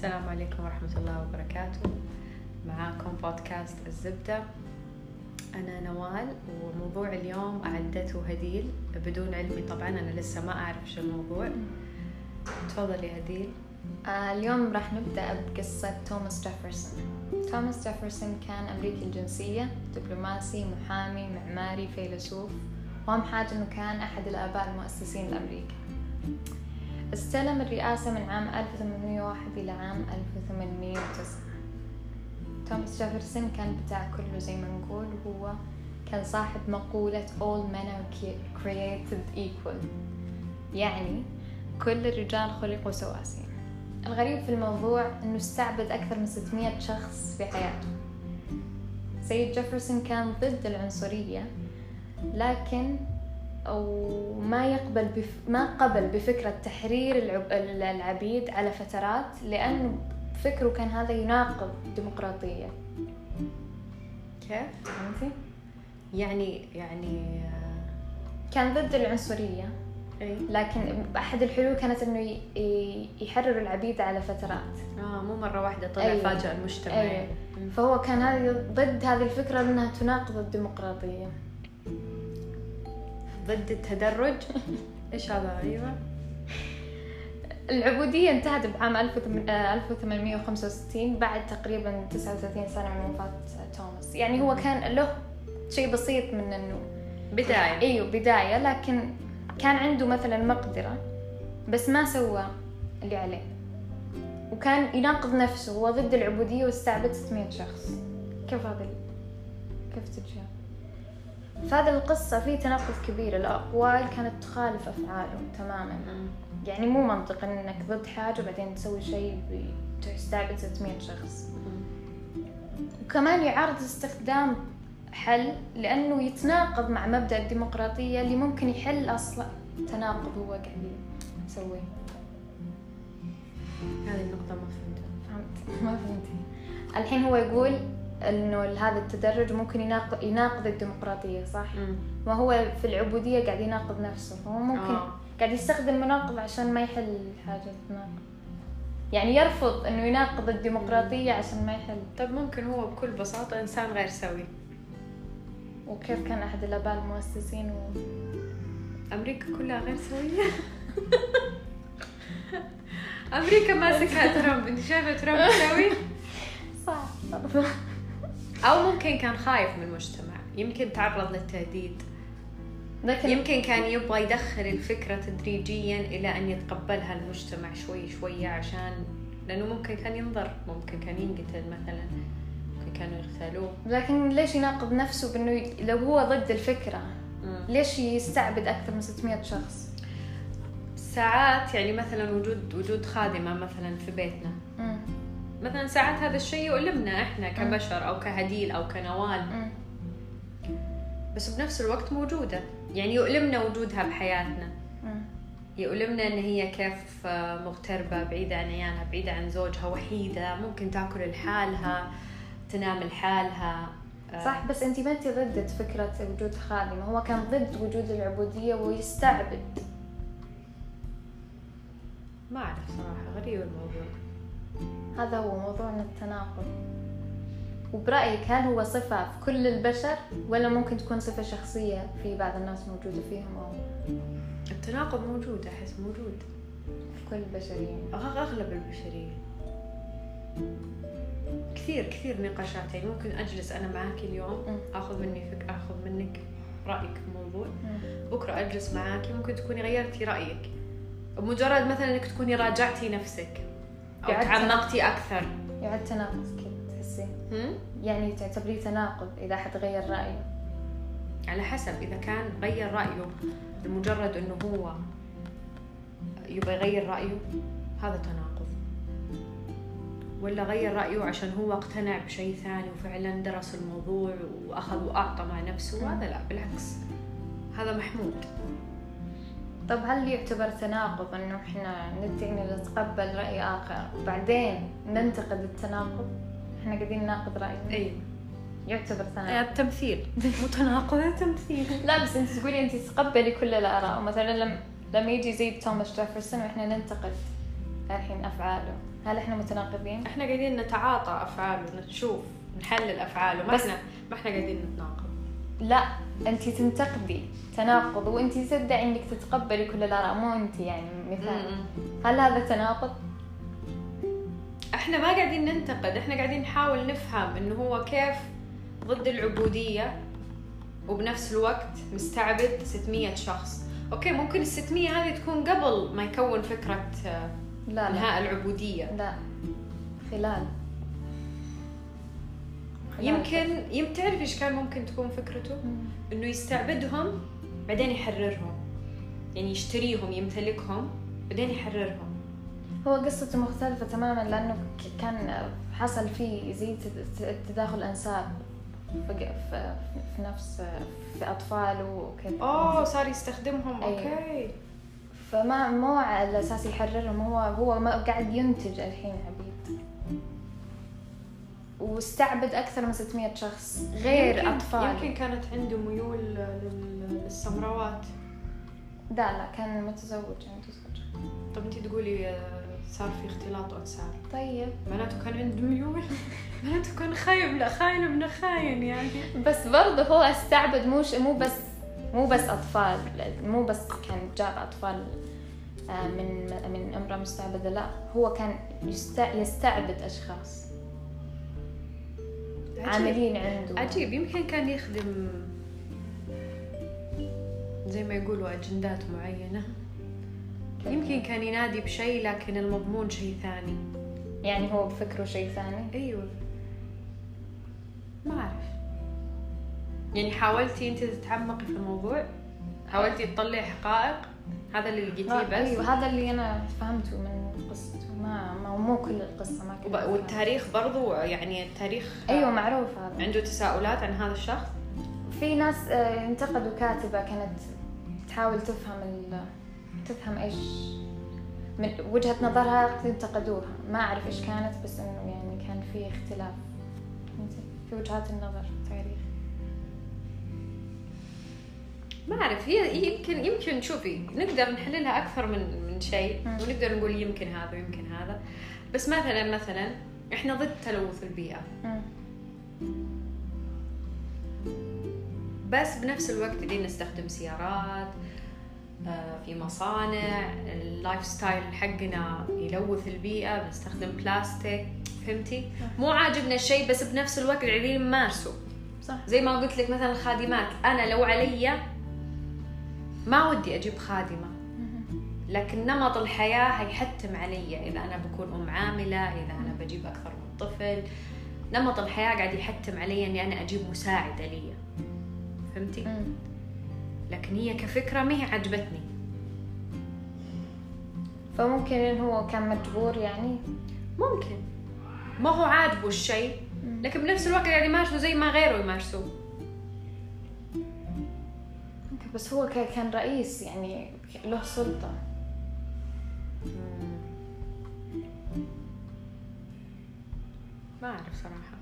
السلام عليكم ورحمة الله وبركاته. معاكم بودكاست الزبدة. أنا نوال وموضوع اليوم أعدته هديل بدون علمي. طبعا أنا لسه ما أعرف شو الموضوع. تفضلي هديل. آه اليوم راح نبدأ بقصة توماس جيفرسون. توماس جيفرسون كان أمريكي الجنسية دبلوماسي محامي معماري فيلسوف. وأهم حاجة أنه كان أحد الآباء المؤسسين لأمريكا. استلم الرئاسة من عام 1801 إلى عام 1809 توماس جيفرسون كان بتاع كله زي ما نقول وهو كان صاحب مقولة all men are created equal يعني كل الرجال خلقوا سواسية الغريب في الموضوع إنه استعبد أكثر من 600 شخص في حياته. سيد جيفرسون كان ضد العنصرية لكن أو ما يقبل بف... ما قبل بفكرة تحرير العب... العبيد على فترات لأنه فكره كان هذا يناقض الديمقراطية كيف؟ فهمتي؟ يعني يعني كان ضد العنصرية لكن أحد الحلول كانت إنه ي... يحرر العبيد على فترات آه مو مرة واحدة طلع أيوة. فاجأ المجتمع. مم. فهو كان هذه ضد هذه الفكرة إنها تناقض الديمقراطية ضد التدرج. إيش هذا؟ أيوة. العبودية انتهت بعام 1865 بعد تقريبا 39 سنة من وفاة توماس. يعني هو كان له شيء بسيط من إنه بداية. إيوه بداية لكن كان عنده مثلا مقدرة بس ما سوى اللي عليه. وكان يناقض نفسه هو ضد العبودية واستعبد 600 شخص. كيف هذا كيف تجي في هذه القصة في تناقض كبير. الأقوال كانت تخالف أفعاله تماما. يعني مو منطق إنك ضد حاجة وبعدين تسوي شيء تستعبد 600 شخص. وكمان يعارض استخدام حل لأنه يتناقض مع مبدأ الديمقراطية اللي ممكن يحل أصلا تناقض هو قاعد يسويه هذه النقطة ما فهمتها. فهمت؟ ما فهمتي الحين هو يقول إنه هذا التدرج ممكن يناقض يناقض الديمقراطية صح؟ مم. وهو في العبودية قاعد يناقض نفسه فهو ممكن آه. قاعد يستخدم مناقض عشان ما يحل حاجة تناقض يعني يرفض إنه يناقض الديمقراطية عشان ما يحل. طيب ممكن هو بكل بساطة إنسان غير سوي. وكيف كان أحد الآباء المؤسسين و... أمريكا كلها غير سوية أمريكا ماسكها ترامب أنت شايفة ترامب سوي؟ صح. أو ممكن كان خايف من المجتمع يمكن تعرض للتهديد لكن يمكن كان يبغى يدخل الفكرة تدريجيا إلى أن يتقبلها المجتمع شوي شوية عشان لأنه ممكن كان ينضر ممكن كان ينقتل مثلا ممكن كانوا يغتالوه لكن ليش يناقض نفسه بأنه لو هو ضد الفكرة مم. ليش يستعبد أكثر من 600 شخص؟ ساعات يعني مثلا وجود وجود خادمة مثلا في بيتنا. مثلا ساعات هذا الشيء يؤلمنا إحنا كبشر أو كهديل أو كنوال. بس بنفس الوقت موجودة. يعني يؤلمنا وجودها بحياتنا. يؤلمنا إن هي كيف آه، مغتربة بعيدة عن عيالها بعيدة عن زوجها وحيدة. ممكن تأكل لحالها تنام لحالها. آه، صح بس أنت ما أنت ضد فكرة وجود خادمة هو كان ضد وجود العبودية ويستعبد. ما أعرف صراحة غريب الموضوع. هذا هو موضوعنا التناقض. وبرأيك هل هو صفة في كل البشر ولا ممكن تكون صفة شخصية في بعض الناس موجودة فيهم أو التناقض موجود أحس موجود. في كل البشرية. أغ- أغلب البشرية. كثير كثير نقاشات. يعني ممكن أجلس أنا معاك اليوم. آخذ مني فك آخذ منك رأيك في موضوع مم. بكرة أجلس معاك. ممكن تكوني غيرتي رأيك. بمجرد مثلا إنك تكوني راجعتي نفسك. أو تعمقتي أكثر. يعد تناقض كذا تحسين. هم؟ يعني تعتبريه تناقض إذا أحد غير رأيه. على حسب إذا كان غير رأيه لمجرد إنه هو يبغى يغير رأيه هذا تناقض. ولا غير رأيه عشان هو اقتنع بشيء ثاني وفعلا درس الموضوع وأخذ وأعطى مع نفسه. هذا لا بالعكس. هذا محمود. طب هل يعتبر تناقض إنه إحنا ندعي نتقبل رأي آخر؟ وبعدين ننتقد التناقض؟ إحنا قاعدين نناقض رأيه أيوه يعتبر تناقض. التمثيل مو تناقض تمثيل. لا بس أنت تقولي أنت تتقبلي كل الآراء. مثلا لما لما يجي زي توماس جيفرسون وإحنا ننتقد الحين أفعاله. هل إحنا متناقضين؟ إحنا قاعدين نتعاطى افعال ونشوف نحلل افعال وما بس- إحنا ما إحنا قاعدين نتناقض. لا انت تنتقدي تناقض وانت تدعي إنك تتقبلي كل الاراء مو انت يعني مثال. هل هذا تناقض؟ إحنا ما قاعدين ننتقد إحنا قاعدين نحاول نفهم إنه هو كيف ضد العبودية وبنفس الوقت مستعبد 600 شخص أوكي ممكن ال 600 هذه تكون قبل ما يكون فكرة آه، لا لا انهاء العبودية لا خلال خلال. يمكن يمكن تعرف إيش كان ممكن تكون فكرته؟ إنه يستعبدهم بعدين يحررهم. يعني يشتريهم يمتلكهم بعدين يحررهم. هو قصته مختلفة تماما لأنه كان حصل فيه زي تداخل أنساب في, نفس في أطفال وكذا. اوه صار يستخدمهم. أيوة. أوكي. فما مو على أساس يحررهم هو هو ما قاعد ينتج الحين عبيد واستعبد أكثر من 600 شخص غير يمكن أطفال. يمكن كانت عنده ميول لل- للسمراوات. لا لا كان متزوج عنده زوجة طب انت تقولي آه، صار في اختلاط اجساد طيب. معناته كان عنده ميول؟ معناته كان خاين لا خاين ابن خاين يعني. بس برضه هو استعبد مو مو بس مو بس أطفال مو بس كان جاب أطفال آه، من من امراه مستعبدة لا هو كان يست- يستعبد أشخاص. عاملين عنده. عجيب. يمكن كان يخدم زي ما يقولوا أجندات معينة. يمكن كان ينادي بشيء لكن المضمون شيء ثاني. يعني هو بفكره شيء ثاني؟ أيوه. ما أعرف. يعني حاولتي أنت تتعمقي في الموضوع؟ حاولتي تطلعي حقائق؟ هذا اللي لقيتيه ها- بس؟ أيوه هذا اللي أنا فهمته من قصته. ما, ما مو كل القصة ما أفهم. والتاريخ برضو يعني التاريخ أيوه معروف هذا عنده تساؤلات عن هذا الشخص في ناس آه، انتقدوا كاتبة كانت تحاول تفهم ال... تفهم إيش من وجهة نظرها انتقدوها ما أعرف إيش كانت بس إنه يعني كان في اختلاف؟ في وجهات النظر في التاريخ ما أعرف هي يمكن يمكن شوفي نقدر نحللها أكثر من من شيء. ونقدر نقول يمكن هذا ويمكن هذا. بس مثلا مثلا إحنا ضد تلوث البيئة. بس بنفس الوقت قاعدين نستخدم سيارات آه، في مصانع. ال lifestyle حقنا يلوث البيئة. بنستخدم بلاستيك. فهمتي؟ مو عاجبنا الشيء بس بنفس الوقت قاعدين نمارسه. صح. زي ما قلت لك مثلا الخادمات. أنا لو علي ما ودي أجيب خادمة. مم. لكن نمط الحياة هيحتم علي. إذا أنا بكون أم عاملة إذا أنا بجيب أكثر من طفل. نمط الحياة قاعد يحتم علي إني أنا أجيب مساعدة لي. فهمتي؟ لكن هي كفكرة ما هي عجبتني. فممكن إن هو كان مجبور يعني؟ ممكن. ما هو عاجبه الشيء. لكن بنفس الوقت قاعد يمارسه زي ما غيره يمارسوه بس هو كان رئيس يعني له سلطة. أعرف صراحة.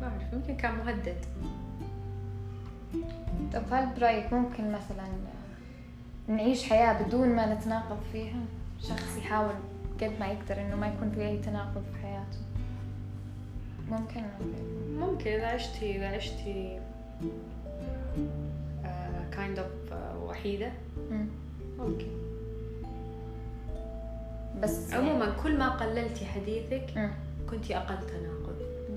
ما أعرف يمكن كان مهدد. طب هل برأيك ممكن مثلا نعيش حياة بدون ما نتناقض فيها؟ شخص يحاول قد ما يقدر إنه ما يكون في أي تناقض في حياته. ممكن ممكن إذا عشتي إذا عشتي kind of وحيدة. مم. ممكن. بس عموما كل ما قللتي حديثك. كنتي أقل تناقض.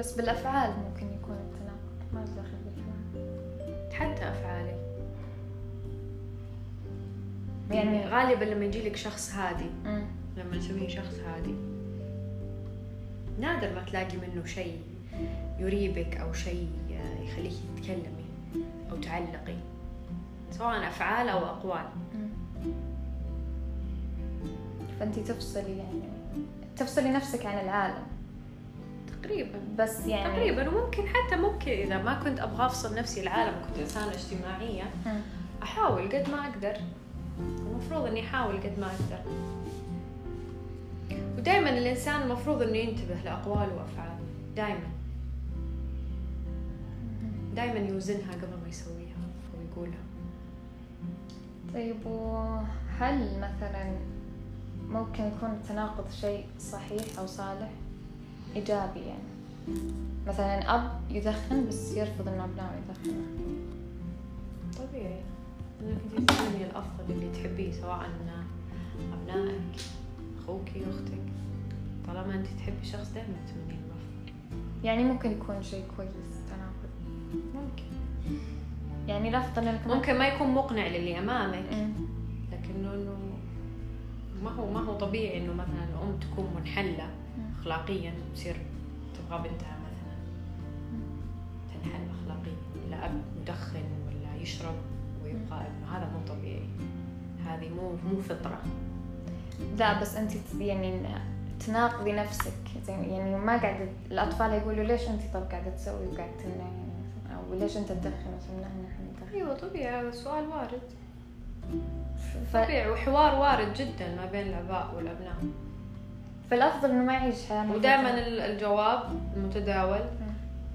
بس بالأفعال ممكن يكون التناقض. ما دخل بالأفعال. حتى أفعالك يعني يعني غالبا لما يجيلك شخص هادي مم. لما نسميه شخص هادي نادر ما تلاقي منه شيء يريبك أو شيء يخليك تتكلمي أو تعلقي سواء أفعال أو أقوال. مم. فأنت تفصلي يعني تفصلي نفسك عن العالم. تقريبا. بس يعني تقريبا. وممكن حتى ممكن إذا ما كنت أبغى أفصل نفسي العالم وكنت إنسانة اجتماعية مم. أحاول قد ما أقدر. المفروض إني أحاول قد ما أقدر. ودائما الإنسان المفروض إنه ينتبه لأقواله وأفعاله دائما دائما يوزنها قبل ما يسويها أو يقولها. طيب وهل مثلا ممكن يكون تناقض شيء صحيح أو صالح؟ إيجابي يعني مثلا أب يدخن بس يرفض إنه أبنائه يدخنوا. طبيعي. انك تتمني الافضل اللي تحبيه سواء أبنائك أخوك أختك. طالما أنت تحبي شخص دائما تتمني الافضل يعني ممكن يكون شيء كويس تناقض. ممكن. يعني الافضل إنك ممكن ما يكون مقنع للي أمامك. مم. لكنه إنه ما هو ما هو طبيعي إنه مثلا الأم تكون منحلة. اخلاقيا تصير تبغى بنتها مثلا. تنحل اخلاقيا ولا أب مدخن ولا يشرب ويبقى ابنه. هذا مو طبيعي. هذه مو مو فطرة. لا بس أنت يعني تناقضي نفسك. زي يعني ما قاعدة الأطفال يقولوا ليش أنت طب قاعدة تسوي وقاعدة تمنعي؟ أو ليش أنت تدخن؟ وتمنعنا إحنا ندخن. أيوه طبيعي. هذا سؤال وارد. ف... طبيعي. وحوار وارد جدا ما بين الآباء والأبناء. فالأفضل إنه ما يعيش حياة ودائما الجواب المتداول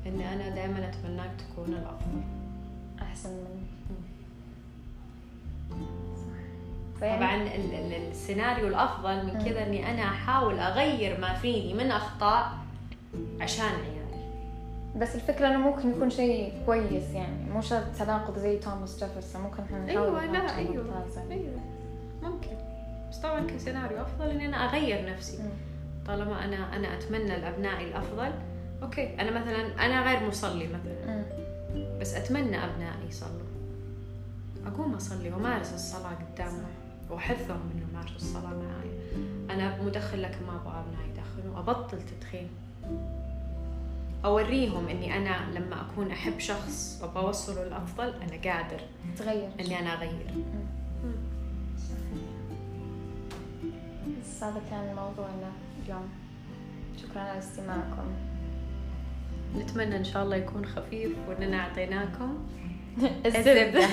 اني أنا دائما أتمناك تكون الأفضل. أحسن مني. طبعا السيناريو الأفضل من كذا إني أنا أحاول أغير ما فيني من أخطاء عشان عيالي. بس الفكرة إنه ممكن يكون شيء كويس يعني مو شرط تناقض زي توماس جيفرسون ممكن إحنا نحاول أيوه لا أيوه أيوه. بس طبعا كسيناريو أفضل إني أنا أغير نفسي. طالما أنا أنا أتمنى لأبنائي الأفضل okay. أنا مثلا أنا غير مصلي مثلا. بس أتمنى أبنائي يصلوا. أقوم أصلي وأمارس الصلاة قدامهم واحثهم انه يمارسوا الصلاة معي أنا مدخن لكن ما أبغى أبنائي يدخنوا أبطل تدخين. أوريهم إني أنا لما أكون أحب شخص وابغى اوصله الأفضل أنا قادر تغير. إني أنا أغير. بس هذا كان موضوعنا اليوم شكرا على استماعكم نتمنى إن شاء الله يكون خفيف واننا اعطيناكم الزبده